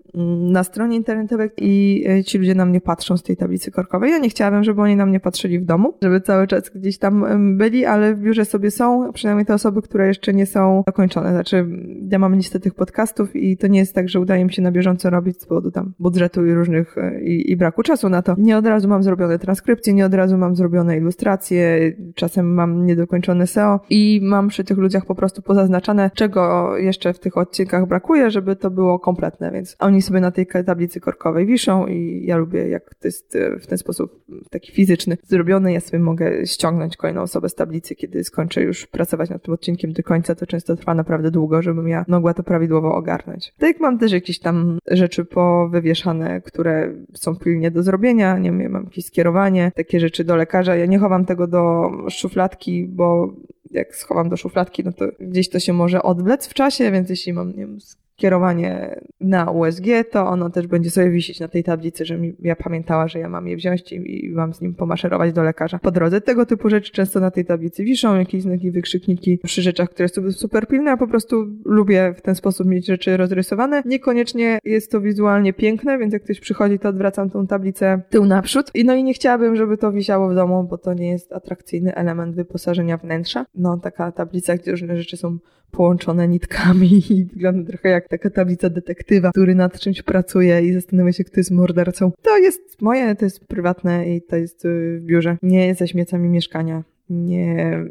na stronie internetowej i ci ludzie na mnie patrzą z tej tablicy korkowej. Ja nie chciałabym, żeby oni na mnie patrzyli w domu, żeby cały czas gdzieś tam byli, ale w biurze sobie są, przynajmniej te osoby, które jeszcze nie są dokończone. Znaczy, ja mam listę tych podcastów i to nie jest tak, że udaje mi się na bieżąco robić z powodu tam budżetu i różnych e, i, i braku czasu na to. Nie od razu mam zrobione transkrypcje, nie od razu mam zrobione ilustracje, czasem mam niedokończone SEO i mam przy tych ludziach po prostu pozaznaczane, czego jeszcze w tych odcinkach brakuje, żeby to było kompletne, więc oni sobie na tej tablicy korkowej wiszą i ja lubię, jak to jest e, w ten sposób taki fizyczny zrobiony. Ja sobie mogę ściągnąć kolejną osobę z tablicy, kiedy skończę już pracować nad tym odcinkiem do końca. To często trwa naprawdę długo, żebym ja mogła to prawidłowo ogarnąć. Tak mam też jakieś tam rzeczy powywieszane, które są pilnie do zrobienia. Nie wiem, mam jakieś skierowanie, takie rzeczy do lekarza. Ja nie chowam tego do szufladki, bo jak schowam do szufladki, no to gdzieś to się może odwlec w czasie, więc jeśli mam, nie wiem, kierowanie na USG, to ono też będzie sobie wisieć na tej tablicy, że ja pamiętała, że ja mam je wziąć i, i mam z nim pomaszerować do lekarza po drodze. Tego typu rzeczy często na tej tablicy wiszą, jakieś znaki, wykrzykniki przy rzeczach, które są super pilne, a po prostu lubię w ten sposób mieć rzeczy rozrysowane. Niekoniecznie jest to wizualnie piękne, więc jak ktoś przychodzi, to odwracam tą tablicę tył naprzód. I no i nie chciałabym, żeby to wisiało w domu, bo to nie jest atrakcyjny element wyposażenia wnętrza. No taka tablica, gdzie różne rzeczy są połączone nitkami i wygląda trochę jak taka tablica detektywa, który nad czymś pracuje i zastanawia się, kto jest mordercą. To jest moje, to jest prywatne i to jest y, w biurze. Nie zaśmiecam mi mieszkania. Nie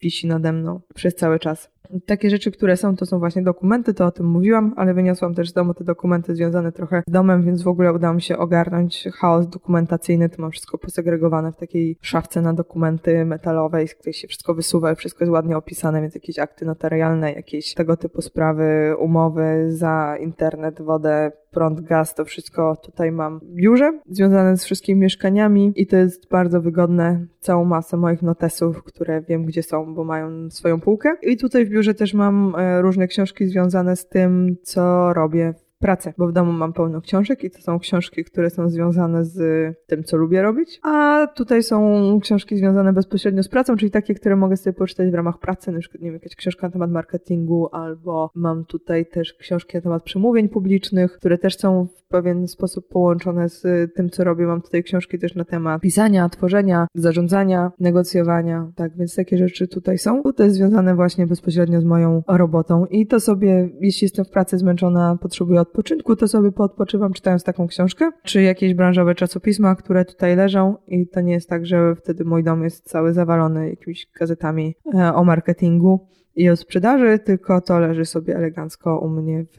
wisi nade mną przez cały czas. Takie rzeczy, które są, to są właśnie dokumenty, to o tym mówiłam, ale wyniosłam też z domu te dokumenty związane trochę z domem, więc w ogóle udało mi się ogarnąć chaos dokumentacyjny. To mam wszystko posegregowane w takiej szafce na dokumenty metalowej, z której się wszystko wysuwa wszystko jest ładnie opisane, więc jakieś akty notarialne, jakieś tego typu sprawy, umowy za internet, wodę, prąd, gaz, to wszystko tutaj mam w biurze, związane z wszystkimi mieszkaniami i to jest bardzo wygodne. Całą masę moich notesów, które wiem gdzie są, bo mają swoją półkę. I tutaj w biurze też mam e, różne książki związane z tym, co robię pracę, bo w domu mam pełno książek i to są książki, które są związane z tym, co lubię robić, a tutaj są książki związane bezpośrednio z pracą, czyli takie, które mogę sobie poczytać w ramach pracy, na przykład, nie wiem, jakaś książka na temat marketingu, albo mam tutaj też książki na temat przemówień publicznych, które też są w pewien sposób połączone z tym, co robię. Mam tutaj książki też na temat pisania, tworzenia, zarządzania, negocjowania, tak, więc takie rzeczy tutaj są. To jest związane właśnie bezpośrednio z moją robotą i to sobie, jeśli jestem w pracy zmęczona, potrzebuję odpoczynku, to sobie poodpoczywam czytając taką książkę, czy jakieś branżowe czasopisma, które tutaj leżą. I to nie jest tak, że wtedy mój dom jest cały zawalony jakimiś gazetami e, o marketingu i o sprzedaży, tylko to leży sobie elegancko u mnie w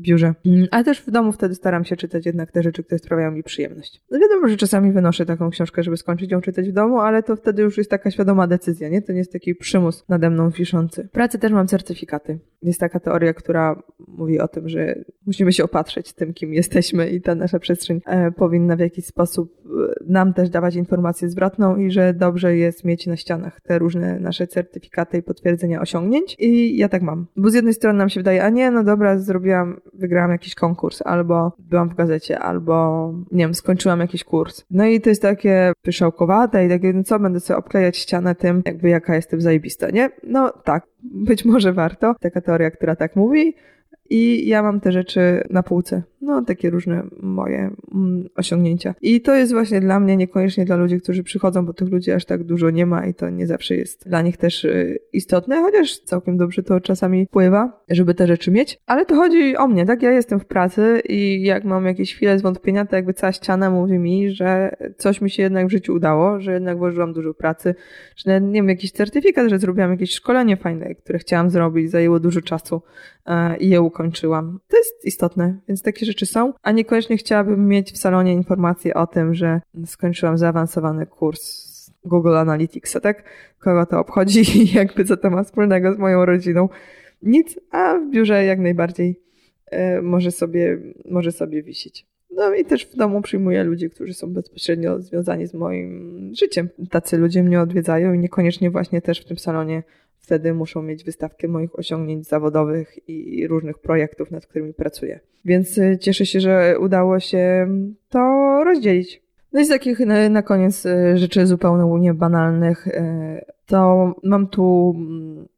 biurze. Mm, ale też w domu wtedy staram się czytać jednak te rzeczy, które sprawiają mi przyjemność. No wiadomo, że czasami wynoszę taką książkę, żeby skończyć ją czytać w domu, ale to wtedy już jest taka świadoma decyzja, nie? To nie jest taki przymus nade mną wiszący. W pracy też mam certyfikaty. Jest taka teoria, która mówi o tym, że musimy się opatrzeć tym, kim jesteśmy i ta nasza przestrzeń e, powinna w jakiś sposób e, nam też dawać informację zwrotną i że dobrze jest mieć na ścianach te różne nasze certyfikaty i potwierdzenia osiągnięć osiągnięć i ja tak mam. Bo z jednej strony nam się wydaje, a nie, no dobra, zrobiłam, wygrałam jakiś konkurs, albo byłam w gazecie, albo nie wiem, skończyłam jakiś kurs. No i to jest takie pyszałkowate i takie, no co, będę sobie obklejać ścianę tym, jakby jaka jestem zajebista, nie? No tak, być może warto. Taka teoria, która tak mówi. I ja mam te rzeczy na półce. No, takie różne moje mm, osiągnięcia. I to jest właśnie dla mnie, niekoniecznie dla ludzi, którzy przychodzą, bo tych ludzi aż tak dużo nie ma i to nie zawsze jest dla nich też y, istotne, chociaż całkiem dobrze to czasami pływa, żeby te rzeczy mieć. Ale to chodzi o mnie, tak? Ja jestem w pracy i jak mam jakieś chwile zwątpienia, to jakby cała ściana mówi mi, że coś mi się jednak w życiu udało, że jednak włożyłam dużo pracy, że nawet, nie wiem, jakiś certyfikat, że zrobiłam jakieś szkolenie fajne, które chciałam zrobić, zajęło dużo czasu e, i je ukończyłam. To jest istotne, więc takie rzeczy są, a niekoniecznie chciałabym mieć w salonie informacje o tym, że skończyłam zaawansowany kurs Google Analyticsa, tak? Kogo to obchodzi jakby co to ma wspólnego z moją rodziną? Nic, a w biurze jak najbardziej e, może sobie, może sobie wisieć. No i też w domu przyjmuję ludzi, którzy są bezpośrednio związani z moim życiem. Tacy ludzie mnie odwiedzają i niekoniecznie właśnie też w tym salonie wtedy muszą mieć wystawkę moich osiągnięć zawodowych i różnych projektów, nad którymi pracuję. Więc y, cieszę się, że udało się to rozdzielić. No i z takich na, na koniec y, rzeczy zupełnie banalnych, y, to mam tu mm,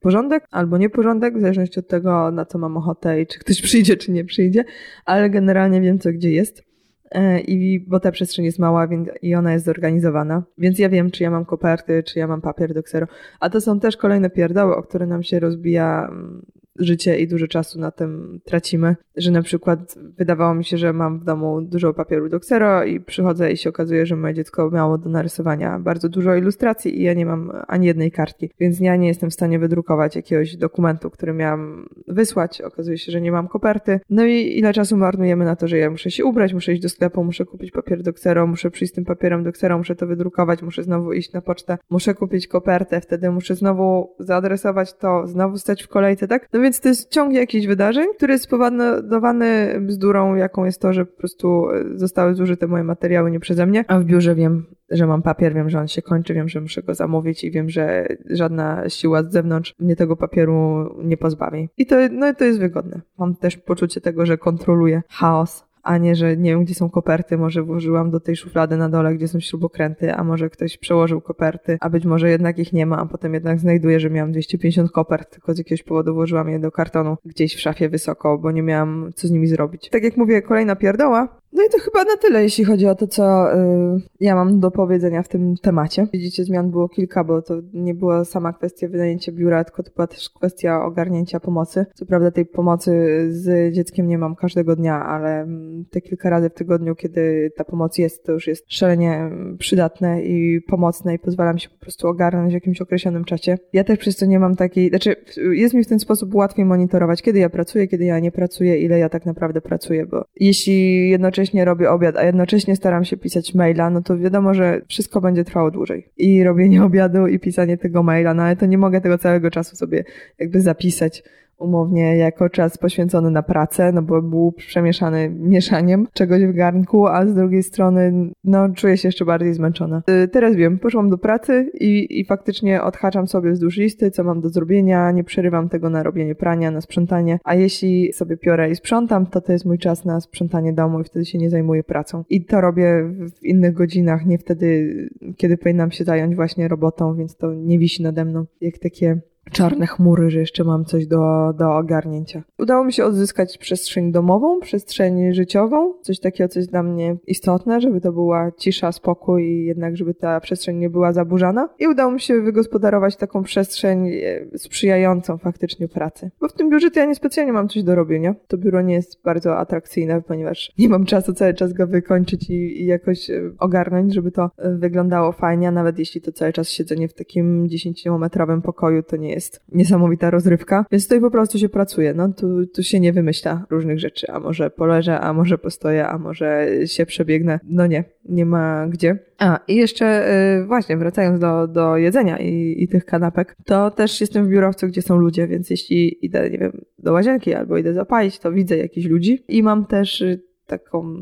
porządek albo nieporządek, w zależności od tego, na co mam ochotę i czy ktoś przyjdzie, czy nie przyjdzie, ale generalnie wiem, co gdzie jest. E, I bo ta przestrzeń jest mała więc, i ona jest zorganizowana, więc ja wiem, czy ja mam koperty, czy ja mam papier do ksero. A to są też kolejne pierdoły, o które nam się rozbija mm, życie i dużo czasu na tym tracimy, że na przykład wydawało mi się, że mam w domu dużo papieru do ksero i przychodzę i się okazuje, że moje dziecko miało do narysowania bardzo dużo ilustracji i ja nie mam ani jednej kartki, więc ja nie jestem w stanie wydrukować jakiegoś dokumentu, który miałam wysłać. Okazuje się, że nie mam koperty. No i ile czasu marnujemy na to, że ja muszę się ubrać, muszę iść do sklepu, muszę kupić papier do ksero, muszę przyjść z tym papierem do ksero, muszę to wydrukować, muszę znowu iść na pocztę, muszę kupić kopertę, wtedy muszę znowu zaadresować to, znowu stać w kolejce, tak? No więc to jest ciąg jakichś wydarzeń, który jest spowodowany bzdurą, jaką jest to, że po prostu zostały zużyte moje materiały nie przeze mnie, a w biurze wiem, że mam papier, wiem, że on się kończy, wiem, że muszę go zamówić i wiem, że żadna siła z zewnątrz mnie tego papieru nie pozbawi. I to, no, to jest wygodne. Mam też poczucie tego, że kontroluję chaos a nie, że nie wiem, gdzie są koperty, może włożyłam do tej szuflady na dole, gdzie są śrubokręty, a może ktoś przełożył koperty, a być może jednak ich nie ma, a potem jednak znajduję, że miałam 250 kopert, tylko z jakiegoś powodu włożyłam je do kartonu gdzieś w szafie wysoko, bo nie miałam co z nimi zrobić. Tak jak mówię, kolejna pierdoła, no i to chyba na tyle, jeśli chodzi o to, co y, ja mam do powiedzenia w tym temacie. Widzicie, zmian było kilka, bo to nie była sama kwestia wynajęcia biura, tylko to była też kwestia ogarnięcia pomocy. Co prawda tej pomocy z dzieckiem nie mam każdego dnia, ale mm, te kilka razy w tygodniu, kiedy ta pomoc jest, to już jest szalenie przydatne i pomocne i pozwala mi się po prostu ogarnąć w jakimś określonym czasie. Ja też przez to nie mam takiej, znaczy jest mi w ten sposób łatwiej monitorować, kiedy ja pracuję, kiedy ja nie pracuję, ile ja tak naprawdę pracuję, bo jeśli jednocześnie jednocześnie robię obiad, a jednocześnie staram się pisać maila, no to wiadomo, że wszystko będzie trwało dłużej. I robienie obiadu i pisanie tego maila, no ale to nie mogę tego całego czasu sobie jakby zapisać umownie jako czas poświęcony na pracę, no bo był przemieszany mieszaniem czegoś w garnku, a z drugiej strony no czuję się jeszcze bardziej zmęczona. Y, teraz wiem, poszłam do pracy i, i faktycznie odhaczam sobie wzdłuż listy, co mam do zrobienia, nie przerywam tego na robienie prania, na sprzątanie, a jeśli sobie piorę i sprzątam, to to jest mój czas na sprzątanie domu i wtedy się nie zajmuję pracą. I to robię w innych godzinach, nie wtedy, kiedy powinnam się zająć właśnie robotą, więc to nie wisi nade mną jak takie czarne chmury, że jeszcze mam coś do, do ogarnięcia. Udało mi się odzyskać przestrzeń domową, przestrzeń życiową, coś takiego, coś dla mnie istotne, żeby to była cisza, spokój i jednak, żeby ta przestrzeń nie była zaburzana. I udało mi się wygospodarować taką przestrzeń e, sprzyjającą faktycznie pracy. Bo w tym biurze to ja niespecjalnie mam coś do robienia. To biuro nie jest bardzo atrakcyjne, ponieważ nie mam czasu cały czas go wykończyć i, i jakoś e, ogarnąć, żeby to e, wyglądało fajnie, a nawet jeśli to cały czas siedzenie w takim 10-metrowym pokoju, to nie jest niesamowita rozrywka, więc tutaj po prostu się pracuje, no tu, tu się nie wymyśla różnych rzeczy, a może poleżę, a może postoję, a może się przebiegnę, no nie, nie ma gdzie. A, i jeszcze yy, właśnie wracając do, do jedzenia i, i tych kanapek, to też jestem w biurowcu, gdzie są ludzie, więc jeśli idę, nie wiem, do łazienki albo idę zapalić, to widzę jakichś ludzi. I mam też y, taką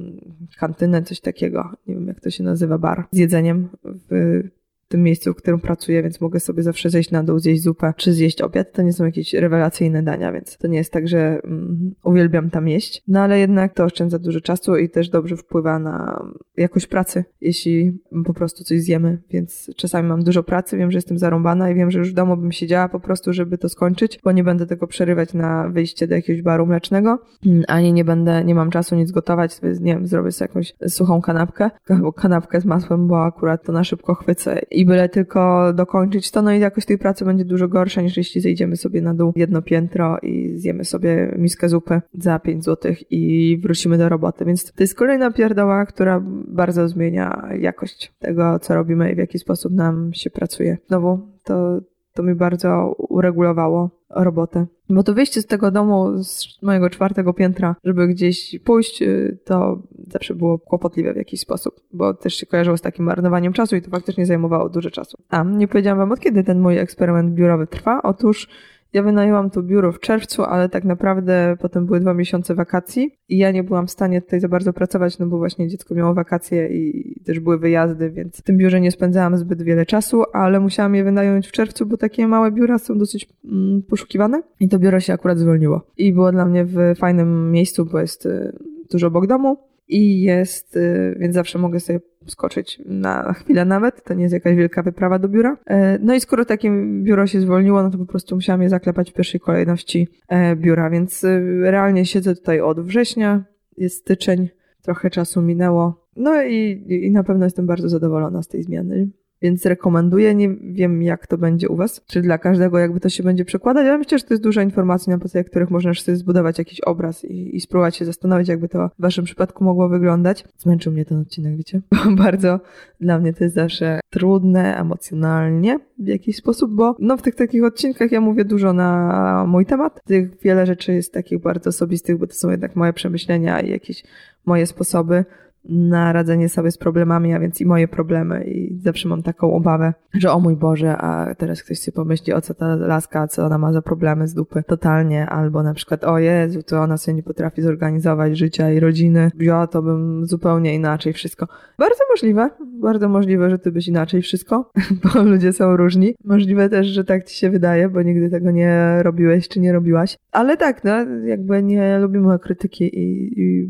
kantynę, coś takiego, nie wiem jak to się nazywa, bar z jedzeniem w tym miejscu, w którym pracuję, więc mogę sobie zawsze zejść na dół, zjeść zupę, czy zjeść obiad. To nie są jakieś rewelacyjne dania, więc to nie jest tak, że mm, uwielbiam tam jeść. No ale jednak to oszczędza dużo czasu i też dobrze wpływa na jakość pracy, jeśli po prostu coś zjemy, więc czasami mam dużo pracy, wiem, że jestem zarąbana i wiem, że już w domu bym siedziała po prostu, żeby to skończyć, bo nie będę tego przerywać na wyjście do jakiegoś baru mlecznego, mm, ani nie będę, nie mam czasu nic gotować, więc nie wiem, zrobię sobie jakąś suchą kanapkę, albo kanapkę z masłem, bo akurat to na szybko chwycę byle tylko dokończyć to, no i jakość tej pracy będzie dużo gorsza niż jeśli zejdziemy sobie na dół jedno piętro i zjemy sobie miskę zupy za 5 zł i wrócimy do roboty. Więc to jest kolejna pierdoła, która bardzo zmienia jakość tego, co robimy i w jaki sposób nam się pracuje. Znowu, to, to mi bardzo uregulowało robotę. Bo to wyjście z tego domu, z mojego czwartego piętra, żeby gdzieś pójść, y, to zawsze było kłopotliwe w jakiś sposób, bo też się kojarzyło z takim marnowaniem czasu i to faktycznie zajmowało dużo czasu. A, nie powiedziałam wam od kiedy ten mój eksperyment biurowy trwa. Otóż ja wynajęłam to biuro w czerwcu, ale tak naprawdę potem były dwa miesiące wakacji i ja nie byłam w stanie tutaj za bardzo pracować, no bo właśnie dziecko miało wakacje i też były wyjazdy, więc w tym biurze nie spędzałam zbyt wiele czasu, ale musiałam je wynająć w czerwcu, bo takie małe biura są dosyć mm, poszukiwane i to biuro się akurat zwolniło. I było dla mnie w fajnym miejscu, bo jest y, dużo obok domu i jest, y, więc zawsze mogę sobie skoczyć na chwilę nawet, to nie jest jakaś wielka wyprawa do biura. E, no i skoro takie biuro się zwolniło, no to po prostu musiałam je zaklepać w pierwszej kolejności e, biura, więc y, realnie siedzę tutaj od września, jest styczeń, trochę czasu minęło, no i, i na pewno jestem bardzo zadowolona z tej zmiany więc rekomenduję. Nie wiem, jak to będzie u Was, czy dla każdego jakby to się będzie przekładać, ale myślę, że to jest dużo informacji, na podstawie których można sobie zbudować jakiś obraz i, i spróbować się zastanowić, jakby to w Waszym przypadku mogło wyglądać. Zmęczył mnie ten odcinek, wiecie? Bardzo dla mnie to jest zawsze trudne emocjonalnie w jakiś sposób, bo no w tych takich odcinkach ja mówię dużo na mój temat. Tych wiele rzeczy jest takich bardzo osobistych, bo to są jednak moje przemyślenia i jakieś moje sposoby na radzenie sobie z problemami, a więc i moje problemy i zawsze mam taką obawę, że o mój Boże, a teraz ktoś sobie pomyśli, o co ta laska, co ona ma za problemy z dupy totalnie, albo na przykład o Jezu, to ona sobie nie potrafi zorganizować życia i rodziny, ja to bym zupełnie inaczej wszystko. Bardzo możliwe, bardzo możliwe, że ty byś inaczej wszystko, bo ludzie są różni. Możliwe też, że tak ci się wydaje, bo nigdy tego nie robiłeś czy nie robiłaś. Ale tak, no, jakby nie lubimy krytyki i, i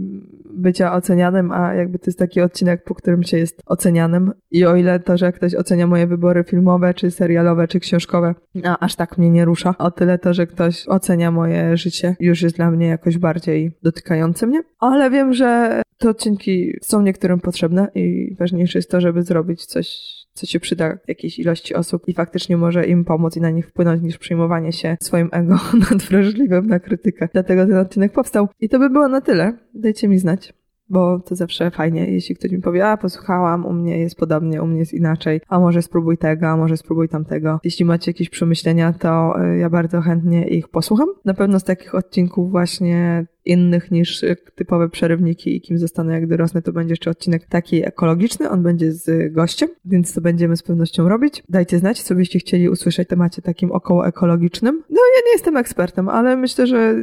bycia ocenianym, a jakby to jest taki odcinek, po którym się jest ocenianym. I o ile to, że ktoś ocenia moje wybory filmowe, czy serialowe, czy książkowe, a aż tak mnie nie rusza, o tyle to, że ktoś ocenia moje życie, już jest dla mnie jakoś bardziej dotykające mnie. Ale wiem, że te odcinki są niektórym potrzebne i ważniejsze jest to, żeby zrobić coś co się przyda jakiejś ilości osób i faktycznie może im pomóc i na nich wpłynąć, niż przyjmowanie się swoim ego nadwrażliwym na krytykę. Dlatego ten odcinek powstał. I to by było na tyle. Dajcie mi znać bo to zawsze fajnie, jeśli ktoś mi powie, a posłuchałam, u mnie jest podobnie, u mnie jest inaczej, a może spróbuj tego, a może spróbuj tamtego. Jeśli macie jakieś przemyślenia, to y, ja bardzo chętnie ich posłucham. Na pewno z takich odcinków właśnie innych niż typowe przerywniki i kim zostanę jak dorosnę, to będzie jeszcze odcinek taki ekologiczny, on będzie z gościem, więc to będziemy z pewnością robić. Dajcie znać, co byście chcieli usłyszeć temacie takim około ekologicznym. No ja nie jestem ekspertem, ale myślę, że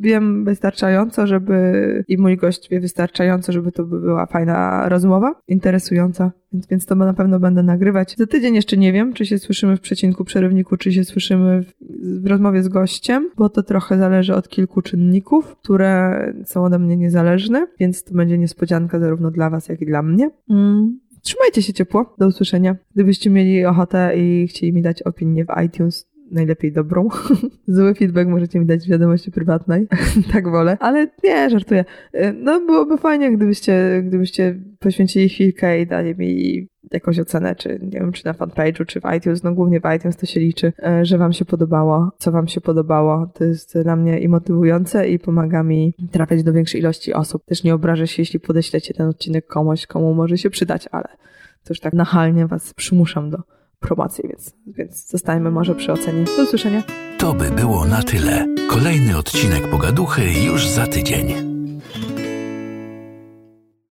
wiem wystarczająco, żeby i mój gość wie wystarczająco, żeby to była fajna rozmowa, interesująca więc, więc to na pewno będę nagrywać. Za tydzień jeszcze nie wiem, czy się słyszymy w przecinku przerywniku, czy się słyszymy w, w rozmowie z gościem, bo to trochę zależy od kilku czynników, które są ode mnie niezależne, więc to będzie niespodzianka zarówno dla Was, jak i dla mnie. Mm. Trzymajcie się ciepło. Do usłyszenia. Gdybyście mieli ochotę i chcieli mi dać opinię w iTunes, najlepiej dobrą. Zły feedback możecie mi dać w wiadomości prywatnej. tak wolę. Ale nie, żartuję. Y, no byłoby fajnie, gdybyście, gdybyście poświęcili chwilkę i dali mi jakąś ocenę, czy nie wiem, czy na fanpage'u, czy w iTunes, no głównie w iTunes to się liczy, y, że wam się podobało, co wam się podobało. To jest dla mnie i motywujące i pomaga mi trafiać do większej ilości osób. Też nie obrażę się, jeśli podeślecie ten odcinek komuś, komu może się przydać, ale to już tak nachalnie was przymuszam do promocji, więc, więc zostańmy może przy ocenie. Do usłyszenia. To by było na tyle. Kolejny odcinek Pogaduchy już za tydzień.